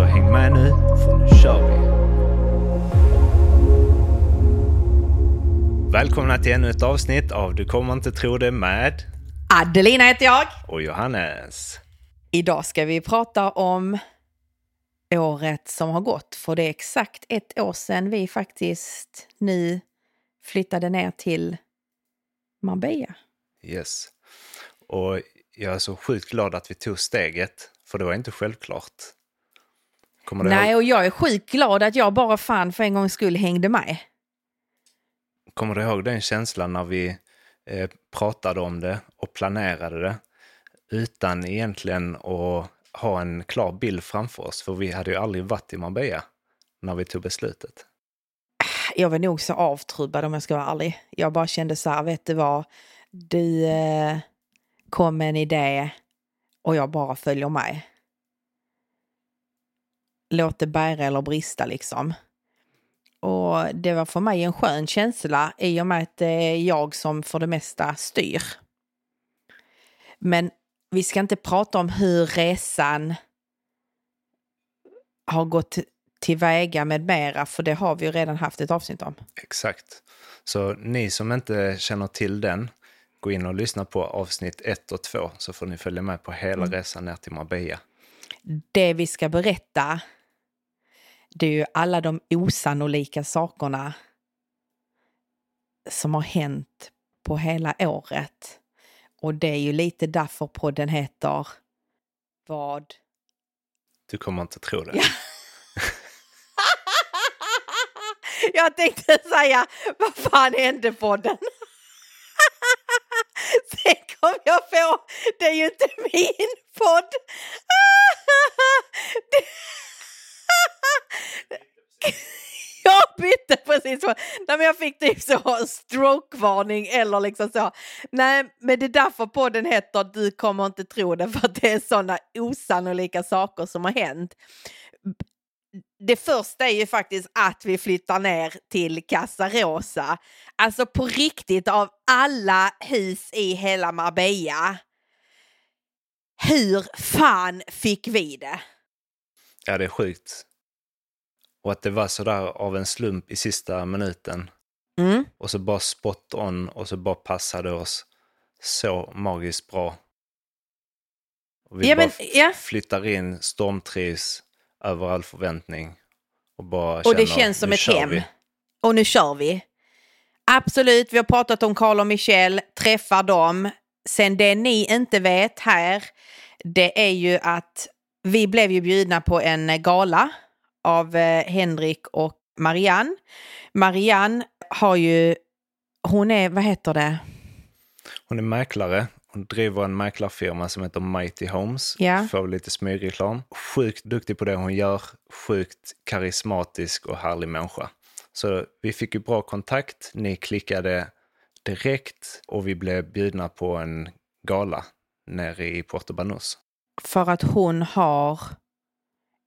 Så häng med nu, för nu kör vi! Välkomna till ännu ett avsnitt av Du kommer inte tro det med Adelina heter jag. och Johannes. Idag ska vi prata om året som har gått. För det är exakt ett år sedan vi faktiskt nu flyttade ner till Marbella. Yes. Och jag är så sjukt glad att vi tog steget, för det var inte självklart. Kommer du, Nej, ihåg, och jag är sjukt glad att jag bara fan för en gångs skull hängde med. kommer du ihåg den känslan när vi eh, pratade om det och planerade det utan egentligen att ha en klar bild framför oss? För vi hade ju aldrig varit i Marbella när vi tog beslutet. Jag var nog så avtrubbad om jag ska vara ärlig. Jag bara kände så här, vet du vad? Du eh, kom med en idé och jag bara följer med. Låt det bära eller brista liksom. Och det var för mig en skön känsla i och med att det är jag som för det mesta styr. Men vi ska inte prata om hur resan har gått tillväga med mera, för det har vi ju redan haft ett avsnitt om. Exakt. Så ni som inte känner till den, gå in och lyssna på avsnitt 1 och 2 så får ni följa med på hela resan ner till Marbella. Det vi ska berätta, det är ju alla de osannolika sakerna som har hänt på hela året. Och det är ju lite därför podden heter Vad? Du kommer inte tro det. Ja. Jag tänkte säga, vad fan hände podden? Sen kom jag på, det är ju inte min podd. Jag bytte precis. på- Nej, men jag fick typ så strokevarning eller liksom så. Nej, men det är därför podden heter Du kommer inte tro det för att det är sådana osannolika saker som har hänt. Det första är ju faktiskt att vi flyttar ner till Casa Rosa. Alltså på riktigt av alla hus i hela Marbella. Hur fan fick vi det? Ja, det är sjukt. Och att det var sådär av en slump i sista minuten. Mm. Och så bara spot on och så bara passade oss så magiskt bra. Och vi Ja, bara men, ja. flyttar in, stormtrivs över all förväntning. Och bara Och det känner, känns som "Nu ett hem. vi." Och nu kör vi. Absolut, vi har pratat om Carl och Michelle, träffar dem. Sen det ni inte vet här, det är ju att vi blev ju bjudna på en gala av eh, Henrik och Marianne. Marianne har ju, hon är, vad heter det? Hon är mäklare. Hon driver en mäklarfirma som heter Mighty Homes. Ja. Får lite smygreklam. Sjukt duktig på det hon gör. Sjukt karismatisk och härlig människa. Så vi fick ju bra kontakt. Ni klickade direkt och vi blev bjudna på en gala nere i Puerto Banús. För att hon har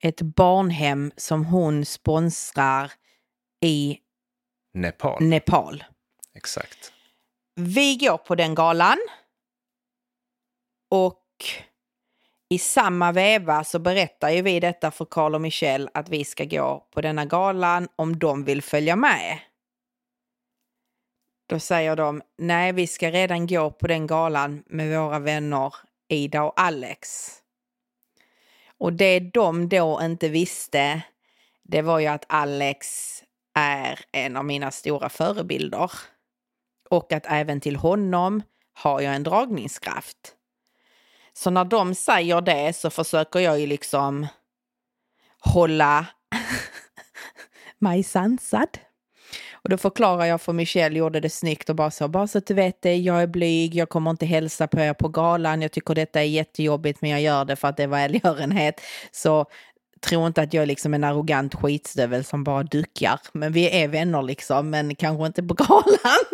ett barnhem som hon sponsrar i Nepal. Nepal. Exakt. Vi går på den galan. Och i samma veva så berättar ju vi detta för Carl och Michelle att vi ska gå på denna galan om de vill följa med. Då säger de, nej vi ska redan gå på den galan med våra vänner Ida och Alex. Och det de då inte visste, det var ju att Alex är en av mina stora förebilder. Och att även till honom har jag en dragningskraft. Så när de säger det så försöker jag ju liksom hålla mig sansad. Och då förklarar jag för Michelle, gjorde det snyggt och bara så, bara så att du vet det, jag är blyg, jag kommer inte hälsa på er på galan, jag tycker detta är jättejobbigt men jag gör det för att det är välgörenhet. Så tro inte att jag är liksom en arrogant skitstövel som bara duckar. Men vi är vänner liksom, men kanske inte på galan.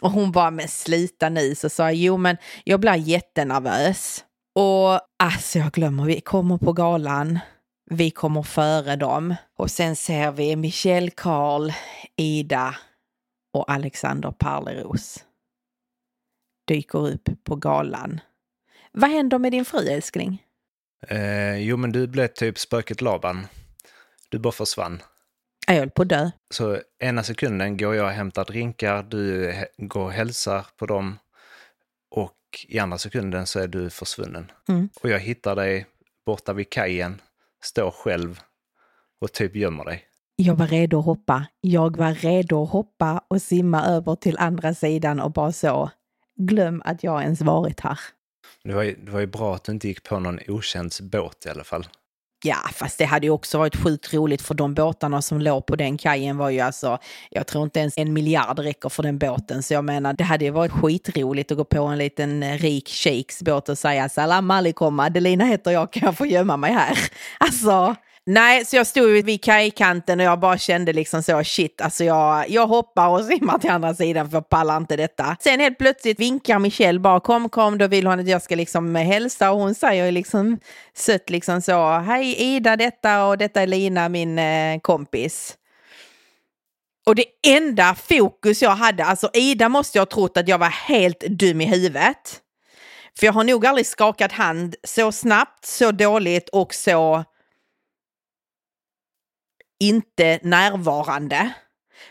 Och hon bara, men slita nu. Så sa jag, jo men jag blir jättenervös. Och alltså jag glömmer, vi kommer på galan. Vi kommer före dem. Och sen ser vi Michelle Karl, Ida och Alexander Parleros dyker upp på galan. Vad händer med din fru älskling? Eh, jo, men du blev typ spöket Laban. Du bara försvann. Jag höll på att dö. Så ena sekunden går jag och hämtar drinkar, du går och hälsar på dem och i andra sekunden så är du försvunnen. Mm. Och jag hittar dig borta vid kajen, står själv och typ gömmer dig. Jag var redo att hoppa. Jag var redo att hoppa och simma över till andra sidan och bara så. Glöm att jag ens varit här. Det var, ju, det var ju bra att du inte gick på någon okänd båt i alla fall. Ja, fast det hade ju också varit sjukt roligt för de båtarna som låg på den kajen var ju alltså, jag tror inte ens en miljard räcker för den båten. Så jag menar, det hade ju varit skitroligt att gå på en liten eh, rik sheiks båt och säga salam alaikum, Adelina heter jag, kan jag få gömma mig här? Alltså, nej, så jag stod vid kajkanten och jag bara kände liksom så, shit, alltså jag, jag hoppar och simmar till andra sidan för jag pallar inte detta. Sen helt plötsligt vinkar Michelle bara, kom, kom, då vill hon att jag ska liksom hälsa och hon säger liksom sött liksom så, hej Ida detta och detta är Lina, min eh, kompis. Och det enda fokus jag hade, alltså Ida måste jag ha trott att jag var helt dum i huvudet. För jag har nog aldrig skakat hand så snabbt, så dåligt och så inte närvarande.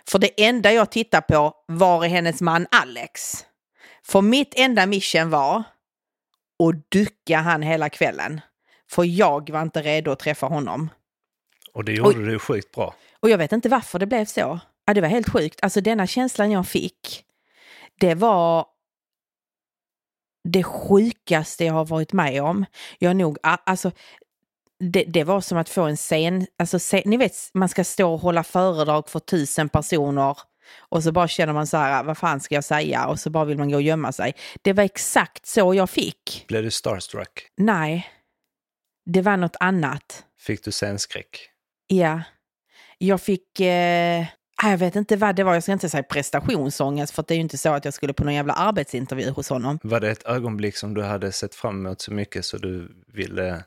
För det enda jag tittar på var är hennes man Alex. För mitt enda mission var att ducka han hela kvällen. För jag var inte redo att träffa honom. Och det gjorde du sjukt bra. Och jag vet inte varför det blev så. Ja, det var helt sjukt. Alltså denna känslan jag fick, det var det sjukaste jag har varit med om. Jag nog, alltså, det, det var som att få en scen, alltså se, ni vet, man ska stå och hålla föredrag för tusen personer och så bara känner man så här, vad fan ska jag säga? Och så bara vill man gå och gömma sig. Det var exakt så jag fick. Blev du starstruck? Nej, det var något annat. Fick du scenskräck? Ja. Jag fick... Eh, jag vet inte vad det var. Jag ska inte säga prestationsångest för det är ju inte så att jag skulle på någon jävla arbetsintervju hos honom. Var det ett ögonblick som du hade sett fram emot så mycket så du ville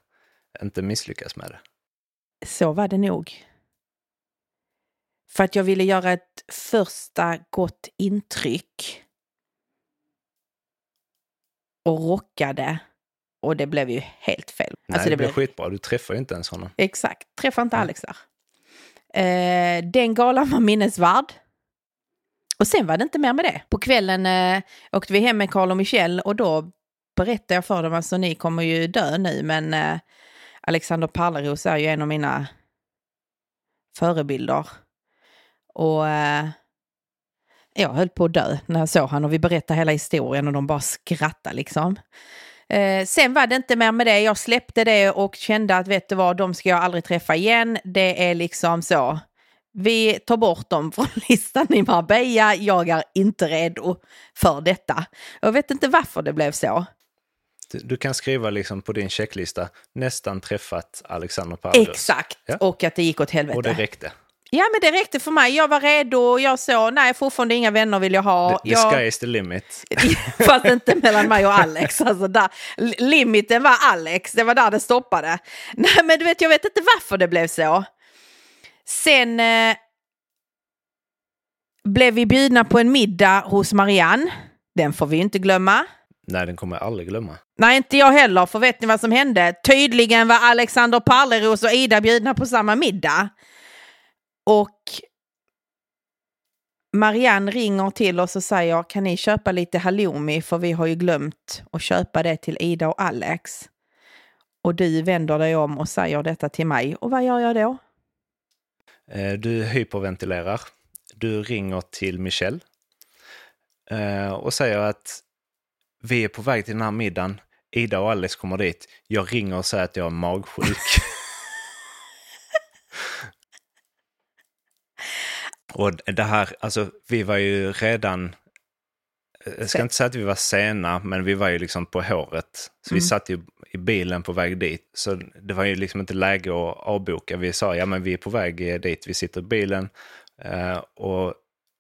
inte misslyckas med det? Så var det nog. För att jag ville göra ett första gott intryck. Och rockade. Och det blev ju helt fel. Nej, Alltså, det, blev skitbra. Du träffade ju inte ens honom. Exakt, träffa inte Alex där. Eh, den galan var minnesvärd. Och sen var det inte mer med det. På kvällen eh, åkte vi hem med Carl och Michelle och då berättade jag för dem, alltså ni kommer ju dö nu, men eh, Alexander Pärleros är ju en av mina förebilder. Och eh, jag höll på att dö när jag såg han och vi berättade hela historien och de bara skrattade liksom. Eh, sen var det inte mer med det. Jag släppte det och kände att vet du vad, de ska jag aldrig träffa igen. Det är liksom så. Vi tar bort dem från listan i Marbella. Jag är inte redo för detta. Jag vet inte varför det blev så. Du, kan skriva liksom på din checklista, nästan träffat Alexander Pardos. Exakt. Ja. Och att det gick åt helvete. Och det räckte. Ja, men det räckte för mig. Jag var redo och jag så, nej, fortfarande inga vänner vill jag ha. The, the jag... sky is the limit. Fast inte mellan mig och Alex. Alltså där, li- limiten var Alex, det var där det stoppade. Nej men du vet, jag vet inte varför det blev så. Sen eh, blev vi bjudna på en middag hos Marianne. Den får vi inte glömma. Nej, den kommer jag aldrig glömma. Nej, inte jag heller, för vet ni vad som hände? Tydligen var Alexander Parleros och Ida bjudna på samma middag. Och Marianne ringer till oss och säger, kan ni köpa lite halloumi för vi har ju glömt att köpa det till Ida och Alex. Och du vänder dig om och säger detta till mig. Och vad gör jag då? Eh, du hyperventilerar. Du ringer till Michelle eh, och säger att vi är på väg till den här middagen. Ida och Alex kommer dit. Jag ringer och säger att jag är magsjuk. och det här, alltså vi var ju redan, jag ska inte säga att vi var sena, men vi var ju liksom på håret. Så vi satt ju i bilen på väg dit. Så det var ju liksom inte läge att avboka. Vi sa, ja men vi är på väg dit, vi sitter i bilen. Eh, och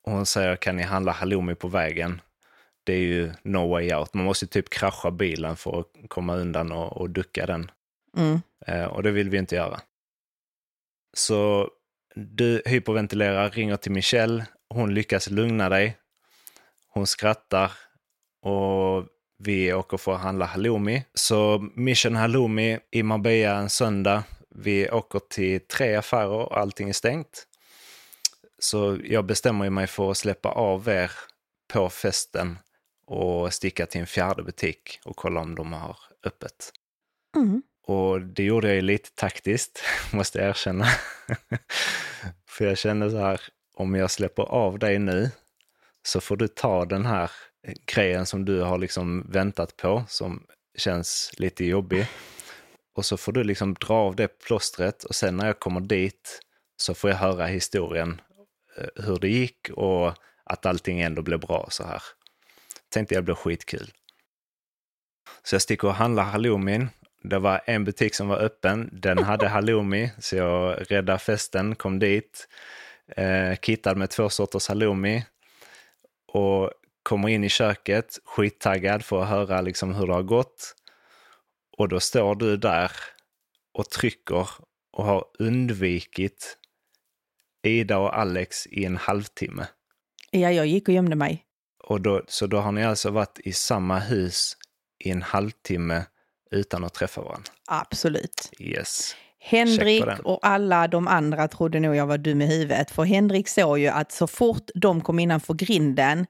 hon säger, kan ni handla halloumi på vägen? Det är ju no way out. Man måste typ krascha bilen för att komma undan och, och ducka den. Mm. Eh, och det vill vi inte göra. Så du hyperventilerar, ringer till Michelle. Hon lyckas lugna dig. Hon skrattar och vi åker för att handla halloumi. Så Mission Halloumi i Marbella en söndag. Vi åker till tre affärer och allting är stängt. Så jag bestämmer mig för att släppa av er på festen och sticka till en fjärde butik och kolla om de har öppet. Mm. Och det gjorde jag ju lite taktiskt, måste jag erkänna. För jag kände så här, om jag släpper av dig nu så får du ta den här grejen som du har liksom väntat på, som känns lite jobbig. Och så får du liksom dra av det plåstret och sen när jag kommer dit så får jag höra historien, eh, hur det gick och att allting ändå blev bra så här. Tänkte jag blir skitkul. Så jag sticker och handlar halloumin. Det var en butik som var öppen, den hade halloumi, så jag räddade festen, kom dit, eh, kittade med två sorters halloumi och kommer in i köket, skittaggad för att höra liksom hur det har gått. Och då står du där och trycker och har undvikit Ida och Alex i en halvtimme. Ja, jag gick och gömde mig. Och då, så då har ni alltså varit i samma hus i en halvtimme utan att träffa varandra? Absolut. Yes. Henrik och alla de andra trodde nog jag var dum i huvudet. För Henrik såg ju att så fort de kom innanför grinden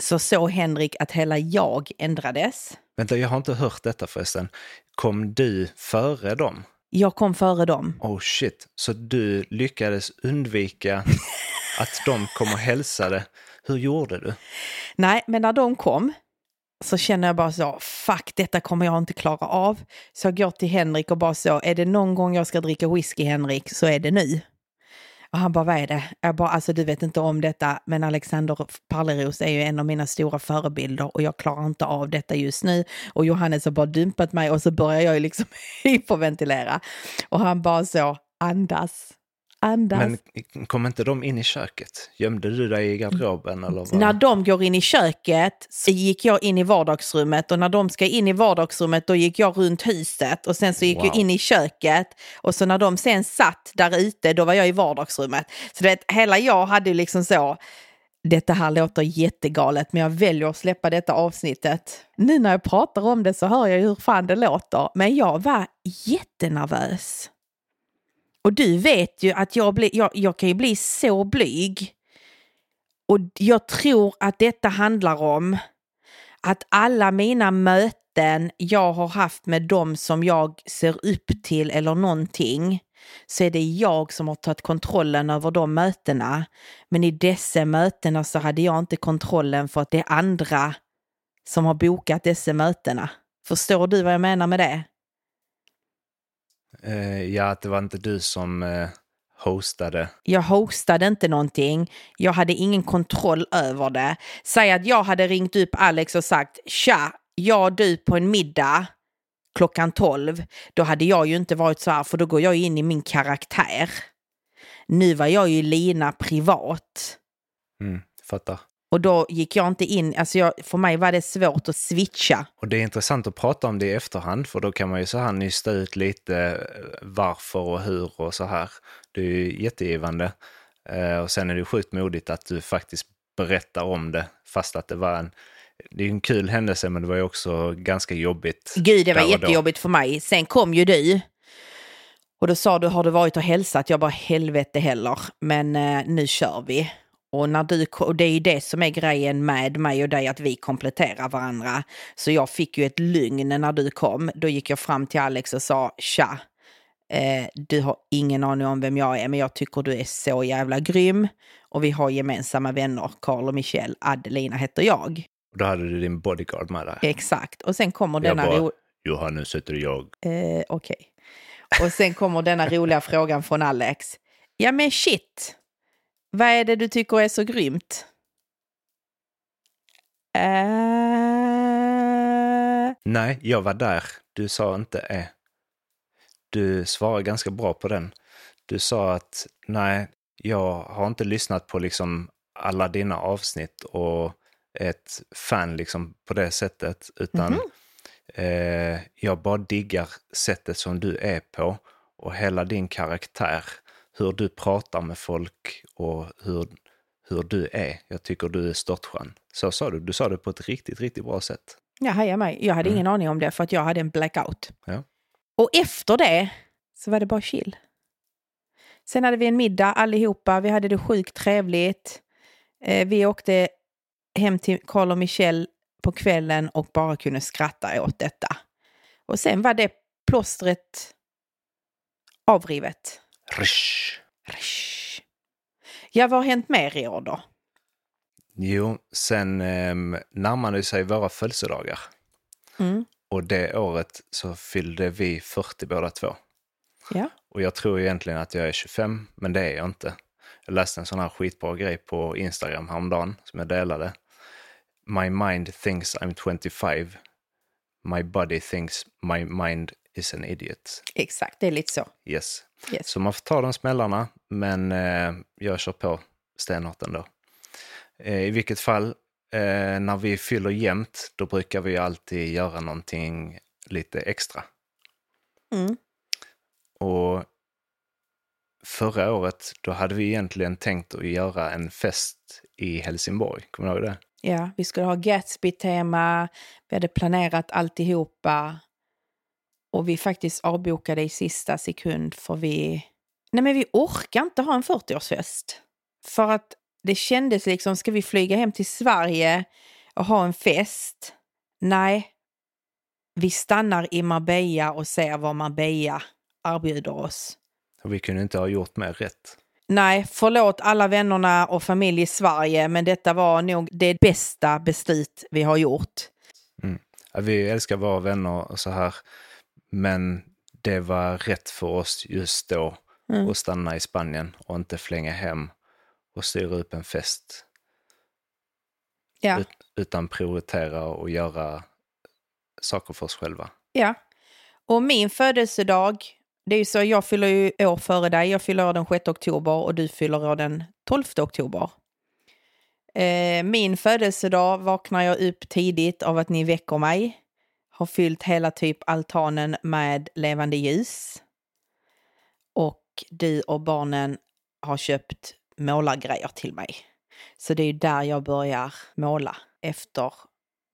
så såg Henrik att hela jag ändrades. Vänta, jag har inte hört detta förresten. Kom du före dem? Jag kom före dem. Oh shit, så du lyckades undvika att de kom och hälsade. Hur gjorde du? Nej, men när de kom så känner jag bara så, fuck detta kommer jag inte klara av. Så jag går till Henrik och bara så, är det någon gång jag ska dricka whisky Henrik så är det nu. Och han bara, vad är det? Jag bara, alltså du vet inte om detta, men Alexander Parleros är ju en av mina stora förebilder och jag klarar inte av detta just nu. Och Johannes har bara dumpat mig och så börjar jag ju liksom hyperventilera. Och han bara så, andas, andas. Men kom inte de in i köket? Gömde du dig i garderoben eller vad? När de går in i köket så gick jag in i vardagsrummet och när de ska in i vardagsrummet då gick jag runt huset och sen så gick Wow. jag in i köket och så när de sen satt där ute då var jag i vardagsrummet. Så det, hela jag hade liksom så, detta här låter jättegalet men jag väljer att släppa detta avsnittet. Nu när jag pratar om det så hör jag hur fan det låter men jag var jättenervös. Och du vet ju att jag, bli, jag, jag kan ju bli så blyg. Och jag tror att detta handlar om att alla mina möten jag har haft med dem som jag ser upp till eller någonting så är det jag som har tagit kontrollen över de mötena. Men i dessa mötena så hade jag inte kontrollen för att det är andra som har bokat dessa mötena. Förstår du vad jag menar med det? Eh, ja, att det var inte du som eh, hostade. Jag hostade inte någonting. Jag hade ingen kontroll över det. Säg att jag hade ringt upp Alex och sagt tja, jag och du på en middag klockan 12. Då hade jag ju inte varit så här för då går jag in i min karaktär. Nu var jag ju Lina privat. Mm, fattar. Och då gick jag inte in, alltså jag, för mig var det svårt att switcha. Och det är intressant att prata om det i efterhand, för då kan man ju så här nysta ut lite eh, varför och hur och så här. Det är ju jättegivande. Eh, och sen är det sjukt modigt att du faktiskt berättar om det, fast att det var en, det är en kul händelse, men det var ju också ganska jobbigt. Gud, det var jättejobbigt för mig. Sen kom ju du. Och då sa du, har du varit och hälsat? Jag bara, helvete heller. Men eh, nu kör vi. Och, när du, och det är ju det som är grejen med mig och dig, att vi kompletterar varandra. Så jag fick ju ett lugn när du kom. Då gick jag fram till Alex och sa, tja, eh, du har ingen aning om vem jag är, men jag tycker du är så jävla grym. Och vi har gemensamma vänner, Karl och Michelle. Adelina heter jag. Och då hade du din bodyguard med dig. Exakt. Och sen kommer Jag denna... bara, ro- Johan, nu sätter jag. Eh, Okej. Och sen kommer denna roliga frågan från Alex. Ja men shit, vad är det du tycker är så grymt? Eh, Nej, jag var där. Du sa inte eh. Du svarade ganska bra på den. Du sa att nej, jag har inte lyssnat på liksom alla dina avsnitt och ett fan liksom på det sättet, utan Mhm. eh, jag bara diggar sättet som du är på och hela din karaktär, hur du pratar med folk och hur, hur du är. Jag tycker du är störtskön. Så sa du, du sa det på ett riktigt, riktigt bra sätt. Jag hajar mig. Jag hade ingen aning om det för att jag hade en blackout. Ja. Och efter det så var det bara chill. Sen hade vi en middag allihopa. Vi hade det sjukt trevligt. Eh, vi åkte hem till Carl och Michelle på kvällen och bara kunde skratta åt detta. Och sen var det plåstret avrivet. Rysch. Rish. Ja, vad har hänt mer i år då? Jo, sen eh, närmade sig våra födelsedagar. Mm. Och det året så fyllde vi 40 båda två. Ja. Och jag tror egentligen att jag är 25, men det är jag inte. Jag läste en sån här skitbra grej på Instagram häromdagen som jag delade. My mind thinks I'm 25. My body thinks my mind is an idiot. Exakt, det är lite så. Yes. Yes. Så man får ta de smällarna, men eh, jag kör på stenhårt ändå. Eh, I vilket fall, eh, när vi fyller jämnt, då brukar vi alltid göra någonting lite extra. Mm. Och förra året, då hade vi egentligen tänkt att göra en fest i Helsingborg. Kommer du ihåg det? Ja, vi skulle ha Gatsby-tema, vi hade planerat alltihopa och vi faktiskt avbokade i sista sekund för vi... Nej men vi orkar inte ha en 40-årsfest. För att det kändes liksom, ska vi flyga hem till Sverige och ha en fest? Nej, vi stannar i Marbella och ser vad Marbella erbjuder oss. Och vi kunde inte ha gjort mer rätt. Nej, förlåt alla vännerna och familj i Sverige, men detta var nog det bästa beslut vi har gjort. Ja, vi älskar våra vänner och så här, men det var rätt för oss just då Mm. att stanna i Spanien och inte flänga hem och styra upp en fest. Ja, Ut, utan prioritera och göra saker för oss själva. ja. Och min födelsedag, det är ju så, jag fyller ju år före dig. Jag fyller år den 6 oktober och du fyller år den 12 oktober. Eh, min födelsedag vaknar jag upp tidigt av att ni väcker mig. Har fyllt hela typ altanen med levande ljus. Och du och barnen har köpt målargrejer till mig. Så det är där jag börjar måla efter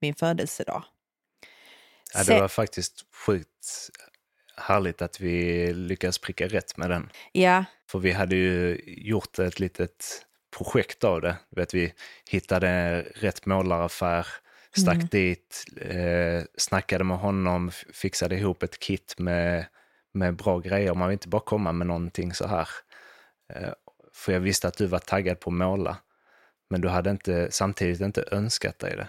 min födelsedag. Ja, det var faktiskt sjukt härligt att vi lyckades pricka rätt med den. Ja, För vi hade ju gjort ett litet projekt av det. Vet, vi hittade rätt målaraffär, stack Mm. dit, eh, snackade med honom, fixade ihop ett kit med, med bra grejer. Man vill inte bara komma med någonting så här. Eh, för jag visste att du var taggad på att måla. Men du hade inte, samtidigt inte önskat dig det.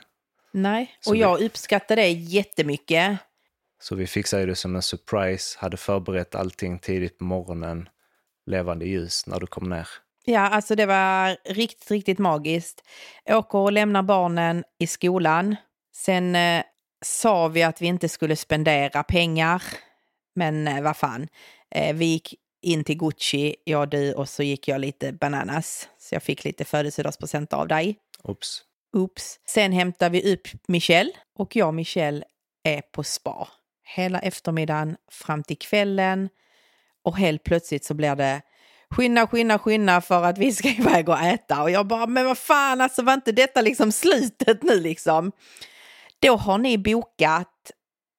nej. Så Och vi- jag uppskattar det jättemycket. Så vi fixade det som en surprise, hade förberett allting tidigt på morgonen, levande ljus när du kom ner. Ja, alltså det var riktigt, riktigt magiskt. Åker och lämnar barnen i skolan. Sen eh, sa vi att vi inte skulle spendera pengar. Men eh, vad fan. Eh, vi gick in till Gucci, jag du, och så gick jag lite bananas. Så jag fick lite födelsedagspresent av dig. Oops. Oops. Sen hämtar vi upp Michelle och jag och Michelle är på spa. Hela eftermiddagen fram till kvällen. Och helt plötsligt så blir det skynda, skynda, skynda för att vi ska iväg och äta. Och jag bara, men vad fan, alltså var inte detta liksom slutet nu liksom? Då har ni bokat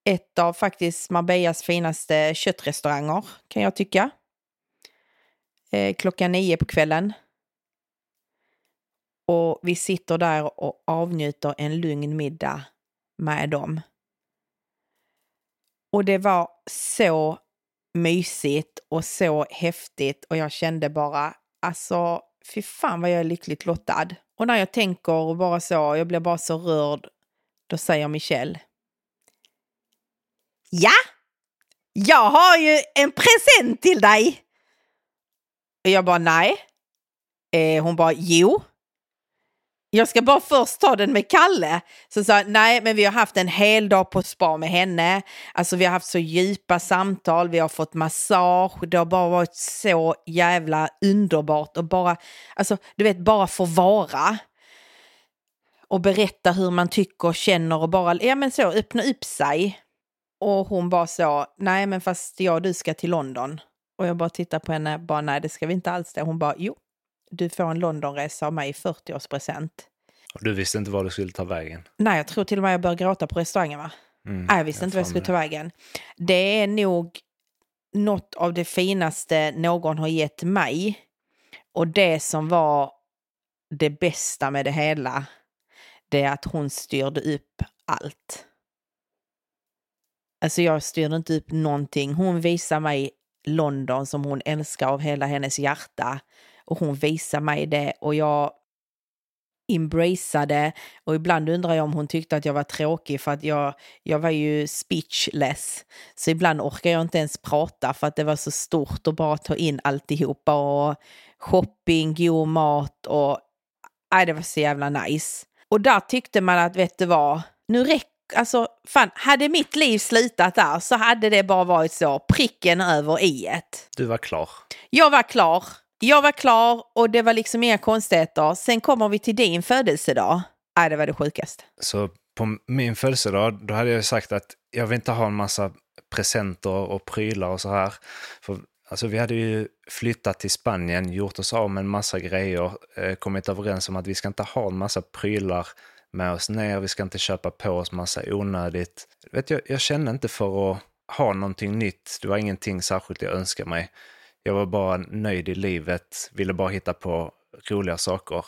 ett av faktiskt Marbellas finaste köttrestauranger, kan jag tycka. Eh, klockan nio på kvällen. Och vi sitter där och avnjuter en lugn middag med dem. Och det var så mysigt och så häftigt och jag kände bara, alltså fy fan vad jag är lyckligt lottad. Och när jag tänker och bara så, jag blir bara så rörd, då säger Michelle. Ja, jag har ju en present till dig. Och jag bara nej. Eh, hon bara jo. Jag ska bara först ta den med Kalle. Så sa nej, men vi har haft en hel dag på spa med henne. Alltså vi har haft så djupa samtal, vi har fått massage. Det har bara varit så jävla underbart och bara, alltså du vet, bara få vara. Och berätta hur man tycker och känner och bara, ja men så, öppna upp sig. Och hon bara så, nej men fast jag och du ska till London. Och jag bara tittar på henne, bara nej det ska vi inte alls det. Hon bara, jo, du får en Londonresa av mig i 40-årspresent. Och du visste inte var du skulle ta vägen? Nej, jag tror till och med jag började gråta på restaurangen va? Mm, Nej, jag visste jag inte var jag skulle ta vägen. Det är nog något av det finaste någon har gett mig. Och det som var det bästa med det hela, det är att hon styrde upp allt. Alltså jag styrde inte upp någonting. Hon visade mig London som hon älskar av hela hennes hjärta. Och hon visade mig det och jag embraceade och ibland undrar jag om hon tyckte att jag var tråkig för att jag, jag var ju speechless. Så ibland orkar jag inte ens prata för att det var så stort att bara ta in alltihopa och shopping, god mat och nej, det var så jävla nice. Och där tyckte man att, vet du vad, nu räcker Alltså, fan, hade mitt liv slutat där så hade det bara varit så, pricken över i ett. Du var klar. Jag var klar. Jag var klar och det var liksom inga konstigheter. Sen kommer vi till din födelsedag. Nej, det var det sjukaste. Så på min födelsedag, då hade jag sagt att jag vill inte ha en massa presenter och prylar och så här. För Alltså vi hade ju flyttat till Spanien, gjort oss av med en massa grejer, eh, kommit överens om att vi ska inte ha en massa prylar med oss ner, vi ska inte köpa på oss massa onödigt. Vet, jag, jag kände inte för att ha någonting nytt, det var ingenting särskilt jag önskade mig. Jag var bara nöjd i livet, ville bara hitta på roliga saker.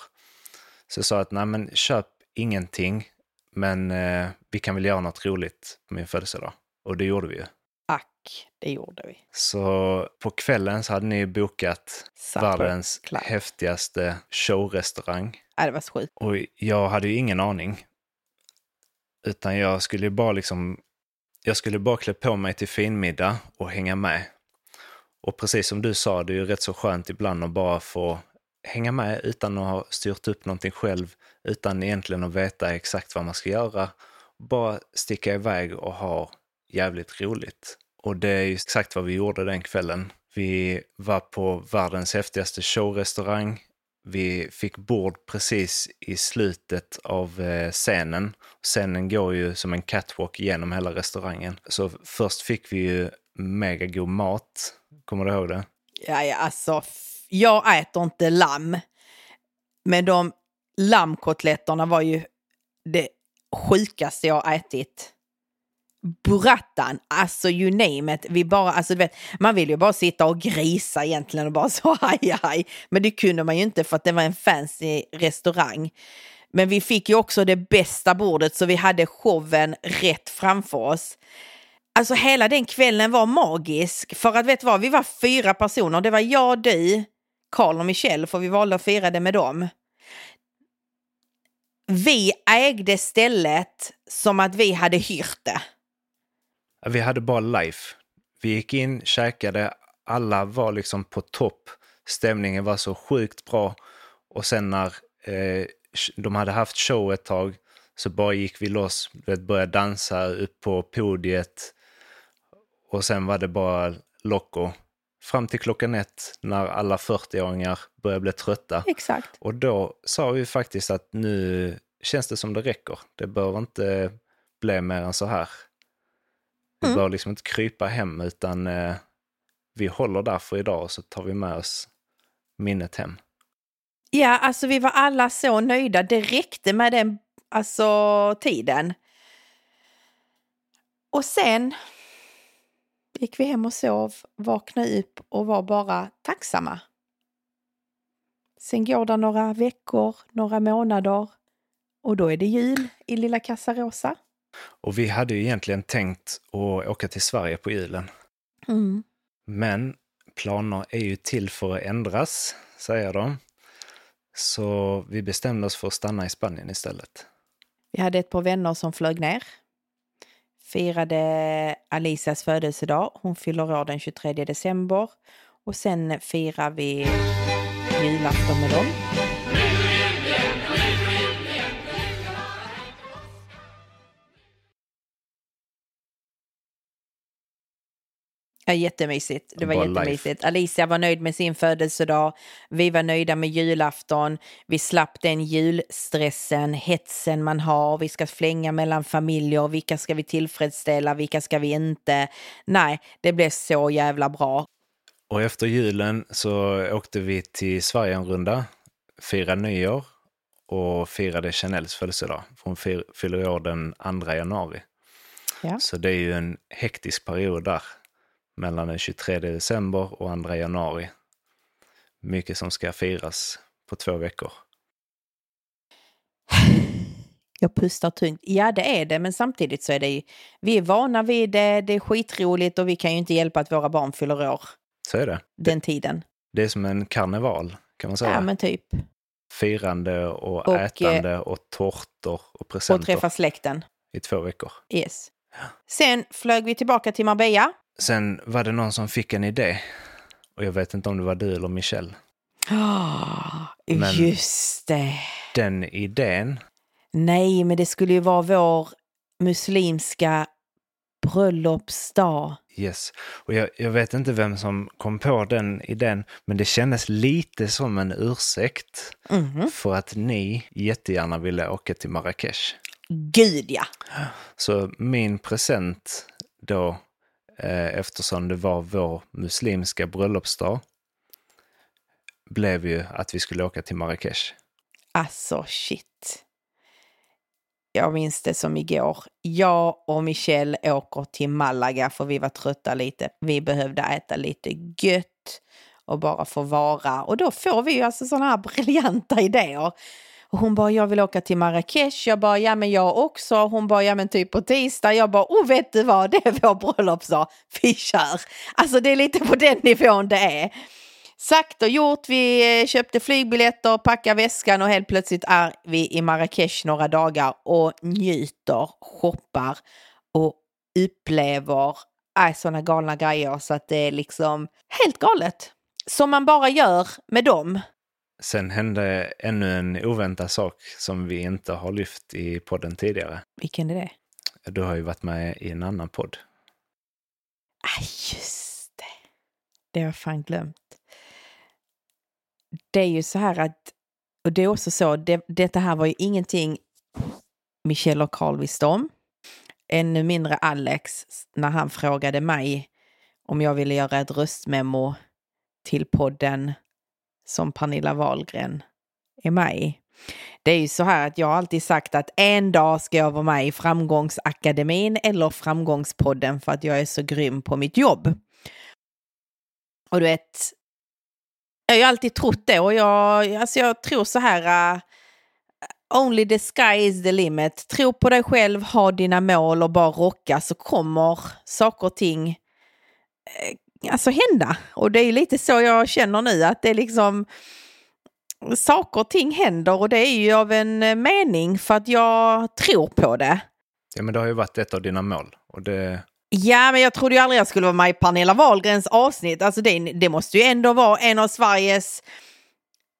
Så jag sa att nej men köp ingenting, men eh, vi kan väl göra något roligt på min födelsedag. Och det gjorde vi ju. Ack, det gjorde vi. Så på kvällen så hade ni bokat Supper världens Club. häftigaste showrestaurang. Ja, det var så sjukt. Och jag hade ju ingen aning. Utan jag skulle bara liksom, jag skulle bara klä på mig till finmiddag och hänga med. Och precis som du sa, det är ju rätt så skönt ibland att bara få hänga med utan att ha styrt upp någonting själv, utan egentligen att veta exakt vad man ska göra. Bara sticka iväg och ha jävligt roligt. Och det är ju exakt vad vi gjorde den kvällen. Vi var på världens häftigaste showrestaurang. Vi fick bord precis i slutet av eh, scenen. Scenen går ju som en catwalk genom hela restaurangen. Så först fick vi ju mega god mat. Kommer du ihåg det? Ja, ja, alltså, jag äter inte lamm. Men de lammkotletterna var ju det sjukaste jag ätit. Burratan, alltså you name it. Vi bara, alltså, du vet, man vill ju bara sitta och grisa egentligen och bara så haj haj. Men det kunde man ju inte för att det var en fancy restaurang. Men vi fick ju också det bästa bordet så vi hade showen rätt framför oss. Alltså hela den kvällen var magisk. För att vet du vad, vi var fyra personer. Det var jag, du, Karl och Michelle, för vi valde att fira det med dem. Vi ägde stället som att vi hade hyrt det. Vi hade bara life. Vi gick in, käkade, alla var liksom på topp. Stämningen var så sjukt bra. Och sen när eh, de hade haft show ett tag så bara gick vi loss, började dansa upp på podiet. Och sen var det bara Loco. Fram till klockan ett när alla 40-åringar började bli trötta. Exakt. Och då sa vi faktiskt att nu känns det som det räcker. Det behöver inte bli mer än så här. Vi mm. bör liksom inte krypa hem utan eh, vi håller där för idag och så tar vi med oss minnet hem. Ja, alltså vi var alla så nöjda. Det räckte med den alltså, tiden. Och sen gick vi hem och sov, vaknade upp och var bara tacksamma. Sen går det några veckor, några månader och då är det jul i lilla Casarosa. Och vi hade ju egentligen tänkt att åka till Sverige på julen. Mm. Men planer är ju till för att ändras, säger de. Så vi bestämde oss för att stanna i Spanien istället. Vi hade ett par vänner som flög ner. Firade Alicias födelsedag. Hon fyller år den 23 december. Och sen firar vi julafton med dem. Ja, jättemysigt. Det var Bara jättemysigt. Alicia var nöjd med sin födelsedag. Vi var nöjda med julafton. Vi slapp den julstressen, hetsen man har. Vi ska flänga mellan familjer. Vilka ska vi tillfredsställa? Vilka ska vi inte? Nej, det blev så jävla bra. Och efter julen så åkte vi till Sverige en runda, firade nyår och firade Chanels födelsedag. Hon fyller år den 2 januari. Ja. Så det är ju en hektisk period där mellan den 23 december och 2 januari. Mycket som ska firas på två veckor. Jag pustar tungt. Ja, det är det, men samtidigt så är det ju, vi är vana vid det, det är skitroligt och vi kan ju inte hjälpa att våra barn fyller år Så är det. den tiden. Det är som en karneval kan man säga. Ja, men typ. Firande och, Och, ätande och tårtor och Och presenter träffa släkten. i två veckor. Yes. Sen flög vi tillbaka till Marbella. Sen var det någon som fick en idé. Och jag vet inte om det var du eller Michelle. Oh, Men- Just det. Den idén, Nej, men det skulle ju vara vår muslimska bröllopsdag. yes. Och jag, jag vet inte vem som kom på den idén, men det kändes lite som en ursäkt Mhm. för att ni jättegärna ville åka till Marrakesh. Gud ja. Så min present då, Eh, eftersom det var vår muslimska bröllopsdag, blev ju att vi skulle åka till Marrakesh. Alltså shit. Jag minns det som igår. Jag och Michelle åker till Malaga för vi var trötta lite. Vi behövde äta lite gött och bara få vara. Och då får vi ju alltså sådana här briljanta idéer. Och hon bara, jag vill åka till Marrakesh. Jag bara, ja men jag också. Hon bara, ja men typ på tisdag. Jag bara, oh vet du vad, det är vår bröllopsdag. Vi kör. Alltså det är lite på den nivån det är. Sagt och gjort, vi eh, köpte flygbiljetter, packade väskan och helt plötsligt är vi i Marrakesh några dagar och njuter, shoppar och upplever äh, sådana galna grejer så att det är liksom helt galet. Som man bara gör med dem. Sen hände ännu en oväntad sak som vi inte har lyft i podden tidigare. Vilken är det? Du har ju varit med i en annan podd. Ah, just det. Det har jag fan glömt. Det är ju så här att, och det är också så, det, detta här var ju ingenting Michelle och Carl visste om. Ännu mindre Alex när han frågade mig om jag ville göra ett röstmemo till podden som Pernilla Wahlgren är med i. Det är ju så här att jag har alltid sagt att en dag ska jag vara med i Framgångsakademin eller Framgångspodden för att jag är så grym på mitt jobb. Och du vet, jag har ju alltid trott det och jag, alltså jag tror så här, uh, only the sky is the limit. Tro på dig själv, ha dina mål och bara rocka så kommer saker och ting äh, alltså hända. Och det är lite så jag känner nu att det är liksom saker och ting händer och det är ju av en eh, mening för att jag tror på det. Ja, men det har ju varit ett av dina mål. Och det, Ja, men jag trodde ju aldrig jag skulle vara med i Pernilla Wahlgrens avsnitt. Alltså det, det måste ju ändå vara en av Sveriges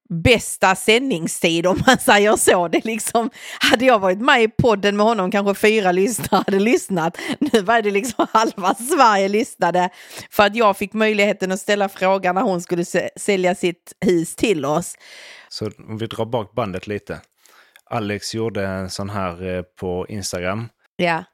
bästa sändningstid om man säger så. Det liksom, hade jag varit med i podden med honom kanske fyra lyssnare hade lyssnat. Nu var det liksom halva Sverige lyssnade för att jag fick möjligheten att ställa frågan när hon skulle sä- sälja sitt hus till oss. så om vi drar bak bandet lite. Alex gjorde en sån här eh, på Instagram. Ja,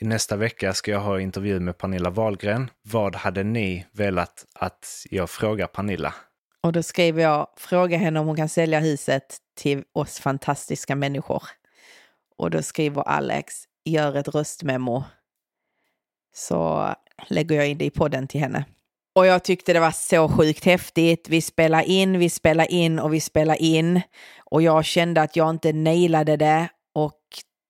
nästa vecka ska jag ha intervju med Pernilla Wahlgren. Vad hade ni velat att jag frågar Pernilla? Och då skriver jag fråga henne om hon kan sälja huset till oss fantastiska människor. Och då skriver Alex gör ett röstmemo så lägger jag in det i podden till henne. Och jag tyckte det var så sjukt häftigt. Vi spelar in, vi spelar in och vi spelar in. Och jag kände att jag inte nailade det. Och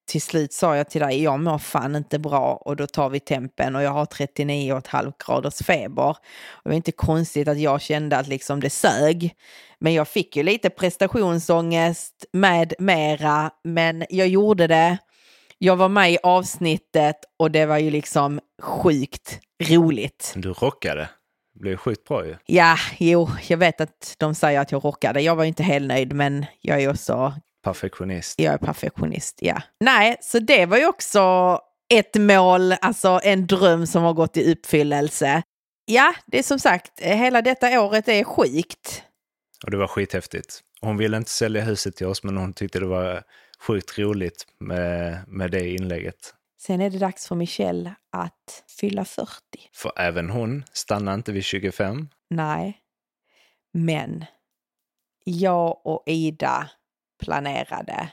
till slut sa jag till dig, jag mår fan inte bra och då tar vi tempen och jag har 39,5 graders feber. Det var inte konstigt att jag kände att liksom det sög. Men jag fick ju lite prestationsångest med mera, men jag gjorde det. Jag var med i avsnittet och det var ju liksom sjukt roligt. Du rockade. Det blev sjukt bra ju. Ja, jo, jag vet att de säger att jag rockade. Jag var inte helt nöjd, men jag är också Perfektionist. jag är perfektionist, ja. Nej, så det var ju också ett mål, alltså en dröm som har gått i uppfyllelse. ja, det är som sagt, hela detta året är sjukt. Och det var skithäftigt. Hon ville inte sälja huset till oss, men hon tyckte det var sjukt roligt med, med det inlägget. Sen är det dags för Michelle att fylla 40. För även hon stannar inte vid 25. Nej. Men jag och Ida planerade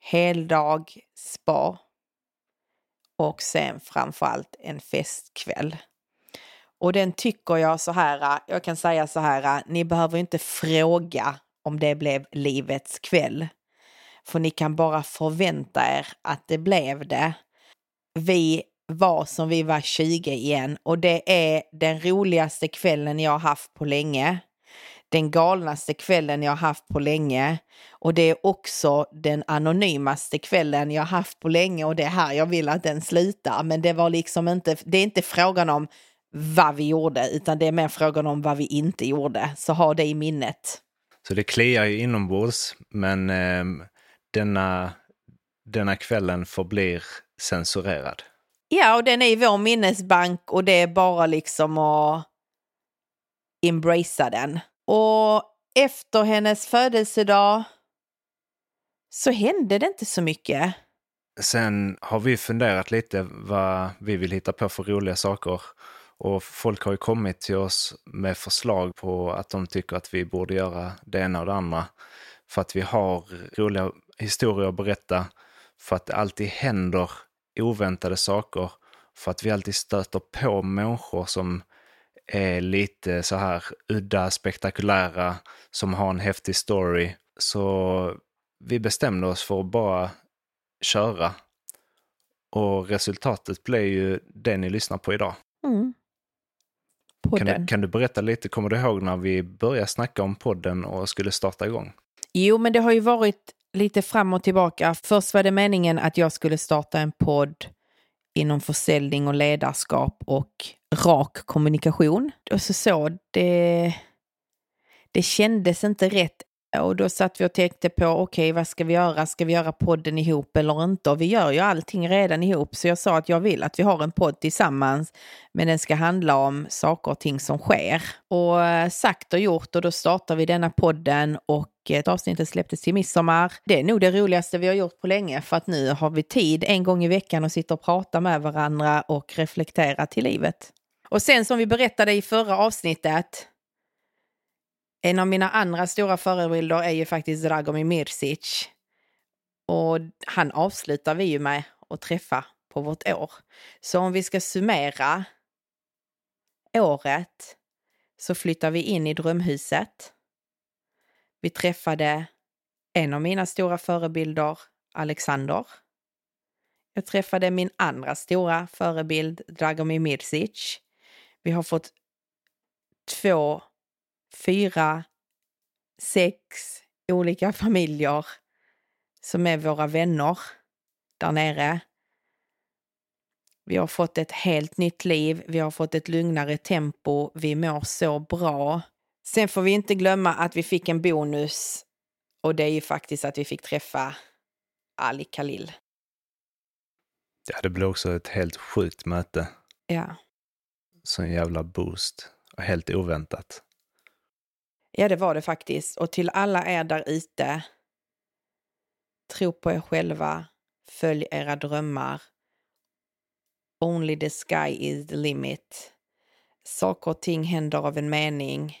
heldag spa och sen framförallt en festkväll. Och den tycker jag så här, jag kan säga så här, ni behöver inte fråga om det blev livets kväll. För ni kan bara förvänta er att det blev det. Vi var som vi var 20 igen och det är den roligaste kvällen jag har haft på länge. Den galnaste kvällen jag har haft på länge och det är också den anonymaste kvällen jag har haft på länge och det är här jag vill att den slutar. Men det var liksom inte, det är inte frågan om vad vi gjorde utan det är mer frågan om vad vi inte gjorde. Så ha det i minnet. Så det kliar ju inombords, men eh, denna, denna kvällen förblir censurerad. Ja, och den är i vår minnesbank och det är bara liksom att embracea den. Och efter hennes födelsedag så hände det inte så mycket. Sen har vi funderat lite vad vi vill hitta på för roliga saker. Och folk har ju kommit till oss med förslag på att de tycker att vi borde göra det ena och det andra. För att vi har roliga historier att berätta. För att det alltid händer oväntade saker. För att vi alltid stöter på människor som är lite så här udda, spektakulära, som har en häftig story. Så vi bestämde oss för att bara köra. Och resultatet blev ju det ni lyssnar på idag. Mm. Kan du, kan du berätta lite, kommer du ihåg när vi började snacka om podden och skulle starta igång? Jo, men det har ju varit lite fram och tillbaka. Först var det meningen att jag skulle starta en podd inom försäljning och ledarskap och rak kommunikation. Och så så, det, det kändes inte rätt. Och då satt vi och tänkte på, okej, okay, vad ska vi göra? Ska vi göra podden ihop eller inte? Och vi gör ju allting redan ihop. Så jag sa att jag vill att vi har en podd tillsammans, men den ska handla om saker och ting som sker. Och eh, sagt och gjort, och då startar vi denna podden och ett avsnitt släpptes till midsommar. Det är nog det roligaste vi har gjort på länge för att nu har vi tid en gång i veckan att sitta och prata med varandra och reflektera till livet. Och sen som vi berättade i förra avsnittet, en av mina andra stora förebilder är ju faktiskt Dragomir Mirsic. Och han avslutar vi ju med att träffa på vårt år. Så om vi ska summera året så flyttar vi in i drömhuset. Vi träffade en av mina stora förebilder, Alexander. Jag träffade min andra stora förebild, Dragomir Mirsic. Vi har fått två, fyra, sex olika familjer som är våra vänner där nere. Vi har fått ett helt nytt liv, vi har fått ett lugnare tempo, vi mår så bra. Sen får vi inte glömma att vi fick en bonus och det är ju faktiskt att vi fick träffa Ali Khalil. Ja, det blev också ett helt sjukt möte. Ja. Sån jävla boost. Och helt oväntat. Ja, det var det faktiskt. Och till alla er där ute. Tro på er själva. Följ era drömmar. Only the sky is the limit. Saker och ting händer av en mening.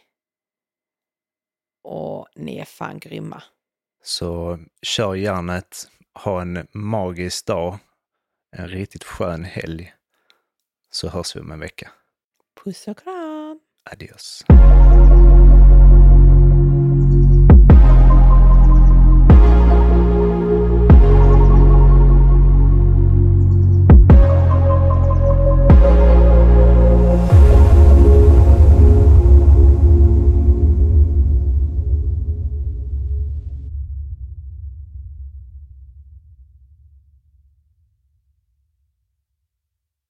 Och ni är fan grymma. Så kör järnet. Ha en magisk dag. En riktigt skön helg. Så hörs vi om en vecka. Puss och kram! Adios.